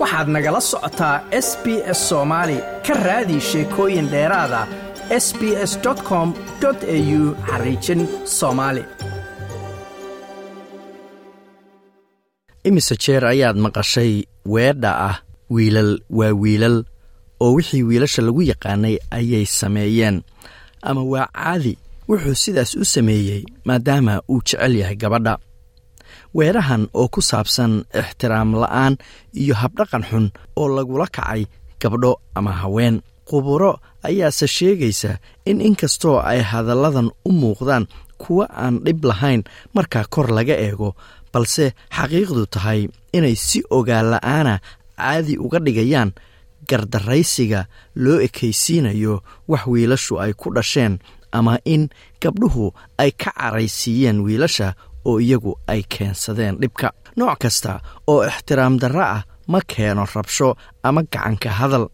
waxaad nagala socotaa s b s soomaali ka raadi sheekooyin dheeraada s b s com au xariijin soomaali imise jeer ayaad maqashay weedha ah wiilal waa wiilal oo wixii wiilasha lagu yaqaanay ayay sameeyeen. Ama waa caadi wuxuu sidaas u sameeyey maadaama uu jecel yahay gabadha weedhahan oo ku saabsan ixtiraam la'aan iyo habdhaqan xun oo lagula kacay gabdho ama haween. Quburo ayaase sheegaysa in inkastoo ay hadalladan u muuqdaan kuwa aan dhib lahayn markaa kor laga eego balse xaqiiqdu tahay inay si ogaan la'aana caadi uga dhigayaan gardaraysiga loo ekaysiinayo wax wiilashu ay ku dhasheen ama in gabdhuhu ay ka caraysiiyeen wiilasha oo iyagu ay keensadeen dhibka. Nooc kasta oo ixtiraam darro ah ma keeno rabsho ama gacanka hadal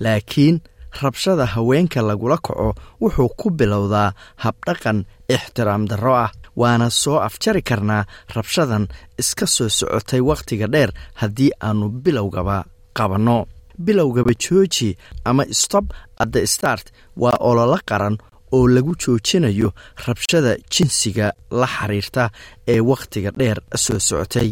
laakiin rabshada haweenka lagula kaco wuxuu ku bilowdaa habdhaqan ixtiraam darro ah. Waana soo afjari karnaa rabshadan iska soo socotay wakhtiga dheer haddii aannu bilowgaba qabanno bilowgaba jooji ama stob adde start waa ololo qaran oo lagu joojinayo rabshada jinsiga la xiriirta ee wakhtiga dheer soo socotay.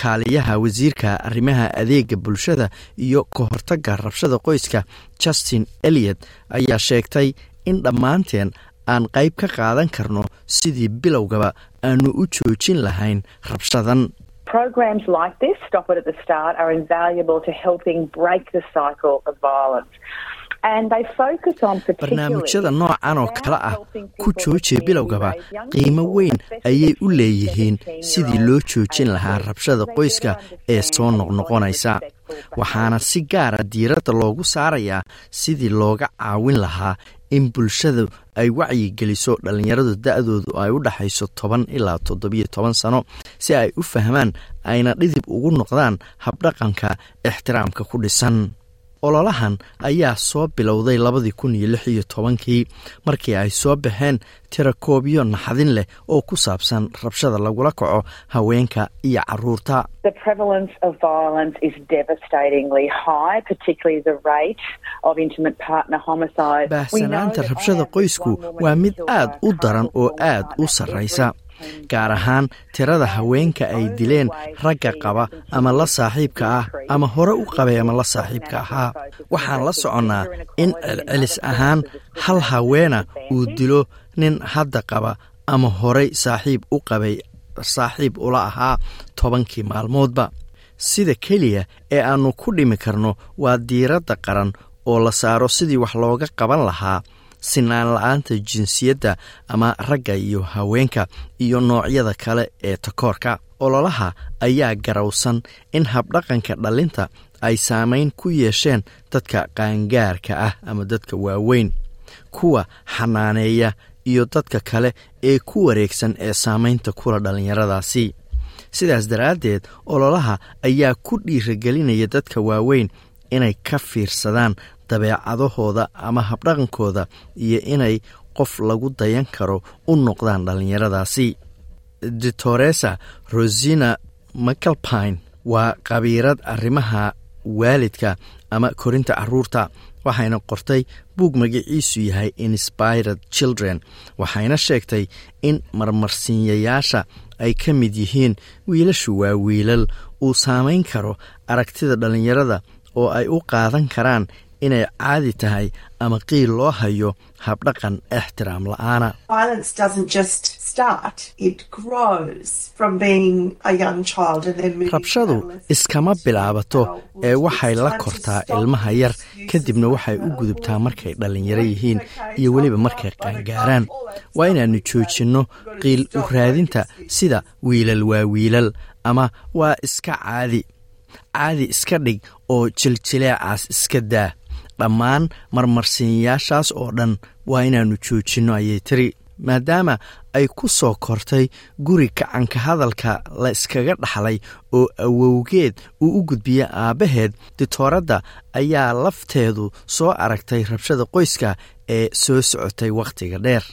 Kaaliyaha wasiirka arrimaha adeega bulshada iyo ka hortagga rabshada qoyska justin eliot ayaa sheegtay in dhammaanteen aan qayb ka qaadan karno sidii bilowgaba aanu u joojin lahayn rabshadan Barnaamijyada noocan oo kale ah ku joojiya bilowgaba qiimo weyn ayay u leeyihiin sidii loo joojin lahaa rabshada qoyska ee soo noqnoqonaysa. waxaana si gaara diiradda loogu saarayaa sidii looga caawin lahaa in bulshadu ay wacyigeliso dhallinyaradu da-doodu ay u dhaxayso toban ilaa toddobiyo toban sano si ay u fahmaan ayna dhidib ugu noqdaan habdhaqanka ixtiraamka ku dhisan ololahan ayaa soo bilowday labadii kun iyo lix iyo tobankii markii ay soo baxeen tirakoobyo naxadin leh oo ku saabsan rabshada lagula kaco haweenka iyo carruurta. Baahsanaanta rabshada qoysku waa mid aad u daran oo aad u sarraysa gaar ahaan tirada haweenka ay dileen ragga qaba ama la saaxiibka ah ama hore u qabay ama la saaxiibka ahaa. Waxaan la soconnaa in celcelis ahaan hal haweena uu dilo nin hadda qaba ama horay saaxiib u qabay saaxiib ula ahaa tobankii maalmoodba. Sida keliya ee aannu ku dhimi karno waa diiradda qaran oo la saaro sidii wax looga qaban lahaa sinaan la'aanta jinsiyadda ama ragga iyo haweenka iyo noocyada kale ee takoorka. Ololaha ayaa garowsan in habdhaqanka dhallinta ay saamayn ku yeesheen dadka qaangaarka ah ama dadka waaweyn kuwa xanaaneeya iyo dadka kale ee ku wareegsan ee saamaynta kula dhallinyaradaasi sidaas daraaddeed ololaha ayaa ku dhiiragelinaya dadka waaweyn inay ka fiirsadaan dabeecadahooda ama habdhaqankooda iyo inay qof lagu dayan karo u noqdaan dhallinyaradaasi ditoresa rosina mcalpine waa khabiirad arrimaha waalidka ama korinta carruurta waxayna qortay buug magaciisu yahay inspired children waxayna sheegtay in marmarsiinyayaasha ay ka mid yihiin wiilashu waa wiilal uu saamayn karo aragtida dhallinyarada oo ay u qaadan karaan inay caadi tahay ama qiil loo hayo habdhaqan ixtiraam la'aana. Rabshadu iskama bilaabato ee waxay la kortaa ilmaha yar kadibna waxay u gudubtaa markay dhallinyaro yihiin iyo weliba markay qaangaaraan waa inaannu joojinno qiil u raadinta sida wiilal waa wiilal ama waa iska caadi. Caadi iska dhig oo jiljileecaas iska daa dhammaan marmarsiinyaashaas oo dhan waa inaannu joojinno ayay tiri maadaama ay ku soo kortay guri kacanka hadalka la iskaga dhaxlay oo awowgeed uu u gudbiyey aabbaheed ditooradda ayaa lafteedu soo aragtay rabshada qoyska ee soo socotay wakhtiga dheer.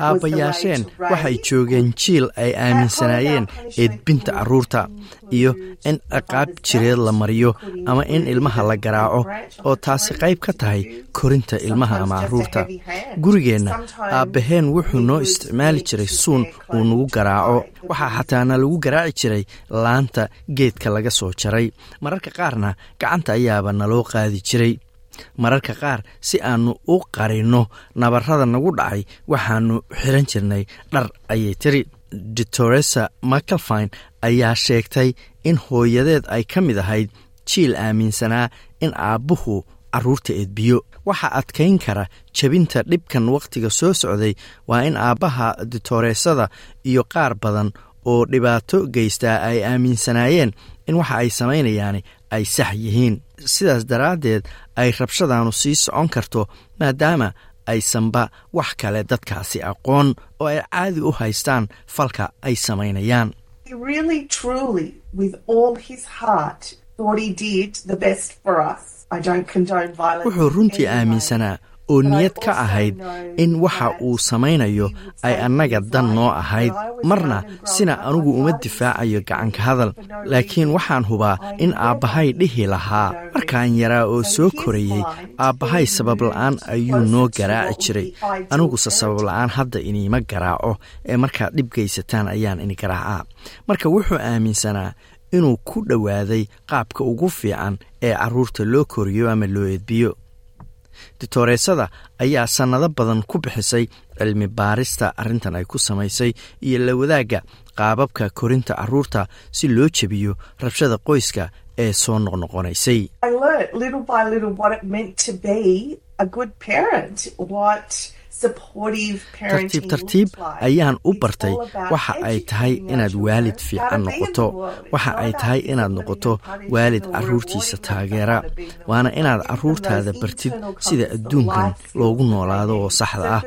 Aabbayaasheen waxay joogeen jiil ay aaminsanaayeen eedbinta carruurta iyo in ciqaab jireed la mariyo ama in ilmaha la garaaco oo taasi qayb ka tahay korinta ilmaha ama carruurta gurigeenna aabbaheen wuxuu noo isticmaali jiray suun uu nagu garaaco. waxaa xataana lagu garaaci jiray laanta geedka laga soo jaray. Mararka qaarna gacanta ayaaba naloo qaadi jiray. Mararka qaar si aannu u qarinno nabarrada nagu dhacay waxaannu xiran jirnay dhar ayay tiri. Ditoresa macalfine ayaa sheegtay in hooyadeed ay ka mid ahayd jiil aaminsanaa in aabbuhu carruurta eedbiyo waxaa adkayn kara jebinta dhibkan wakhtiga soo socday waa in aabbaha ditoreesada iyo qaar badan oo dhibaato geystaa ay aaminsanaayeen in waxa ay samaynayaan ay sax yihiin. Sidaas daraaddeed ay rabshadaanu sii socon karto maadaama aysanba wax kale dadkaasi aqoon oo ay caadi u haystaan falka ay samaynayaan wuxuu runtii aaminsanaa oo niyad ka ahayd in waxa uu samaynayo ay annaga dan noo ahayd. Marna sina anugu uma difaacayo gacanka hadal laakiin waxaan hubaa in aabbahay dhihi lahaa. markaan yaraa oo soo korayey aabbahay sababla'aan ayuu noo garaaci jiray. aniguse sababla'aan hadda iniima garaaco ee markaad dhib geysataan ayaan ini garaacaa marka wuxuu aaminsanaa inuu ku dhowaaday qaabka ugu fiican ee carruurta loo koriyo ama loo edbiyo. Ditoreesada ayaa sannado badan ku bixisay cilmi baarista arrintan ay ku samaysay iyo la wadaagga qaababka korinta carruurta si loo jebiyo rabshada qoyska ee soo noqnoqonaysay tartiib tartiib ayaan u bartay waxa ay tahay inaad waalid fiican noqoto waxa ay tahay inaad noqoto waalid carruurtiisa taageera waana inaad carruurtaada bartid sida adduunkan loogu noolaado oo saxda ah.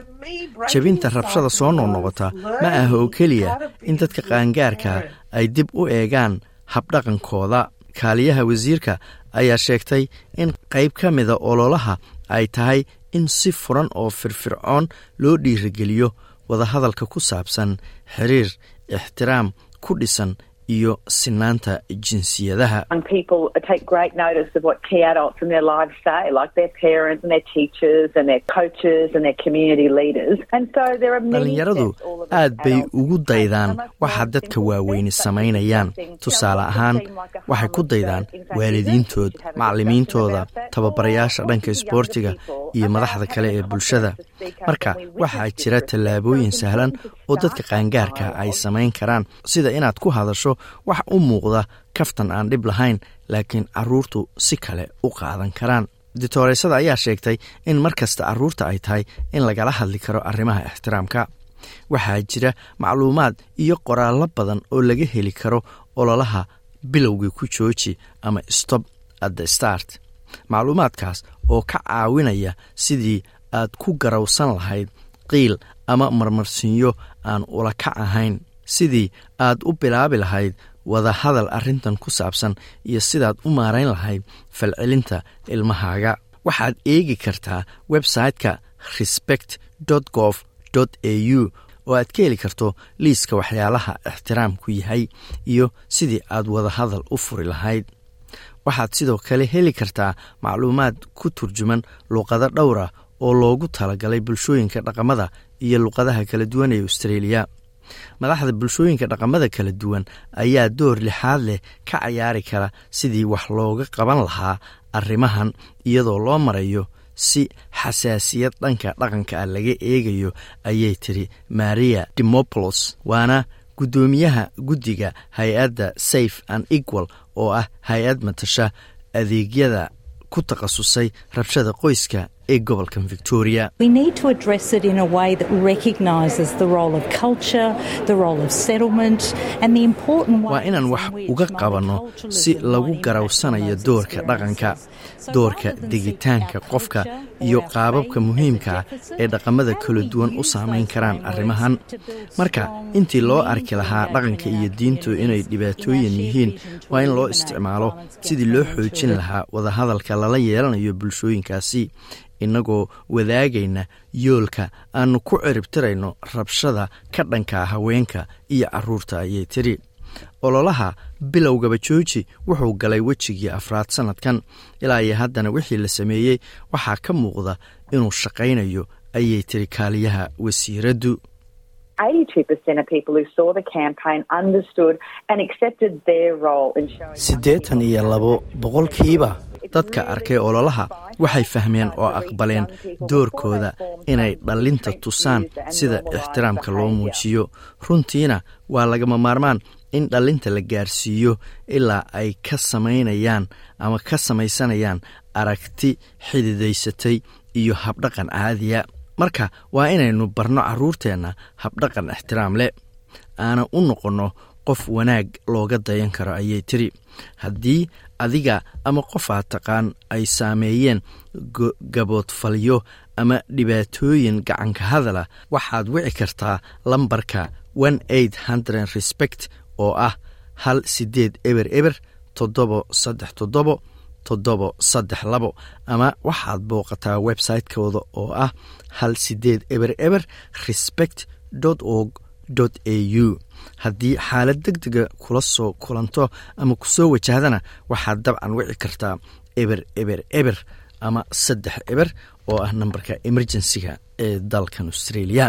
jebinta rabshada soo noqnoqota ma aha oo keliya in dadka qaangaarka ay dib u eegaan habdhaqankooda. Kaaliyaha wasiirka ayaa sheegtay in qayb ka mida ololaha ay tahay in si furan oo firfircoon loo dhiirigeliyo wadahadalka ku saabsan xiriir ixtiraam ku dhisan iyo sinaanta jinsiyadaha. Dhalinyaradu aad bay ugu daydaan waxa dadka waaweyni samaynayaan. tusaale ahaan waxay ku daydaan waalidiintood macallimiintooda tababarayaasha dhanka isboortiga iyo madaxda kale ee bulshada. Marka waxaa jira tallaabooyin sahlan oo dadka qaangaarka ay samayn karaan sida inaad ku hadasho wax u muuqda kaftan aan dhib lahayn laakiin carruurtu si kale u qaadan karaan. Ditoreysada ayaa sheegtay in mar kasta carruurta ay tahay in lagala hadli karo arrimaha ixtiraamka. Waxaa jira macluumaad iyo qoraallo badan oo laga heli karo ololaha bilowgii ku jooji ama stop at the start macluumaadkaas oo ka caawinaya sidii aad ku garawsan lahayd qiil ama marmarsiinyo aan ula kac ahayn. Sidii aad u bilaabi lahayd wada hadal arrintan ku saabsan iyo sidaad u maarayn lahayd falcelinta ilmahaaga. Waxaad eegi kartaa website-ka respect gov au oo aad ka heli karto liiska waxyaalaha ixtiraamku yahay iyo sidii aad wada hadal u furi lahayd waxaad sidoo kale heli kartaa macluumaad ku turjuman luuqado dhowra oo loogu talagalay bulshooyinka dhaqamada iyo luqadaha kala duwan ee australia. Madaxda bulshooyinka dhaqamada kala duwan ayaa door lixaad leh ka cayaari kara sidii wax looga qaban lahaa arrimahan iyadoo loo marayo si xasaasiyad dhanka dhaqanka ah laga eegayo ayay tiri maria demopolos waana guddoomiyaha guddiga hay'adda safe and equal oo ah hay'ad matasha adeegyada ku takhasusay rabshada qoyska ee gobolkan victoria. Waa inaan wax uga qabanno si lagu garawsanayo doorka dhaqanka doorka degitaanka qofka iyo qaababka muhiimka ah ee dhaqamada kala duwan u saamayn karaan arrimahan? marka intii loo arki lahaa dhaqanka iyo diintu inay dhibaatooyin yihiin waa in loo isticmaalo sidii loo xoojin lahaa wadahadalka lala yeelanayo bulshooyinkaasi innagoo wadaagayna yoolka aannu ku ciribtirayno rabshada ka dhanka haweenka iyo carruurta ayay tidhi. Ololaha bilowgaba jooji wuxuu galay wejigii afraad sannadkan ilaa iyo haddana wixii la sameeyey waxaa ka muuqda inuu shaqaynayo ayay tiri kaaliyaha wasiiraddu siddeetan iyo labo boqolkiiba. Dadka arkay ololaha waxay fahmeen oo aqbaleen doorkooda inay dhallinta tusaan sida ixtiraamka loo muujiyo. Runtiina waa lagama maarmaan in dhallinta la gaarsiiyo ilaa ay ka samaynayaan ama ka samaysanayaan aragti xididaysatay iyo habdhaqan caadiya. Marka waa inaynu barno carruurteenna habdhaqan ixtiraam leh. Aana u noqonno qof wanaag looga dayan karo ayay tiri haddii adiga ama qof aad taqaan ay saameeyeen gaboodfalyo ama dhibaatooyin gacanka hadala waxaad wici kartaa lambarka respect oo ah hal sideed eber eber toddobo saddex toddobo toddobo saddex labo ama waxaad booqataa website-kooda oo ah hal sideed eber eber respect org a u. Haddii xaalad deg dega kula soo kulanto ama ku soo wajahdana waxaad dabcan wici kartaa eber eber eber ama saddex eber oo ah nambarka emergensiga ee dalkan australia.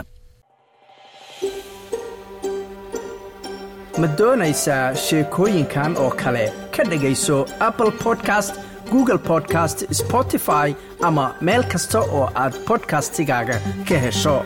Ma doonaysaa sheekooyinkan oo kale? Ka dhegayso apple podcast google podcast spotify ama meel kasta oo aad bodkastigaaga ka hesho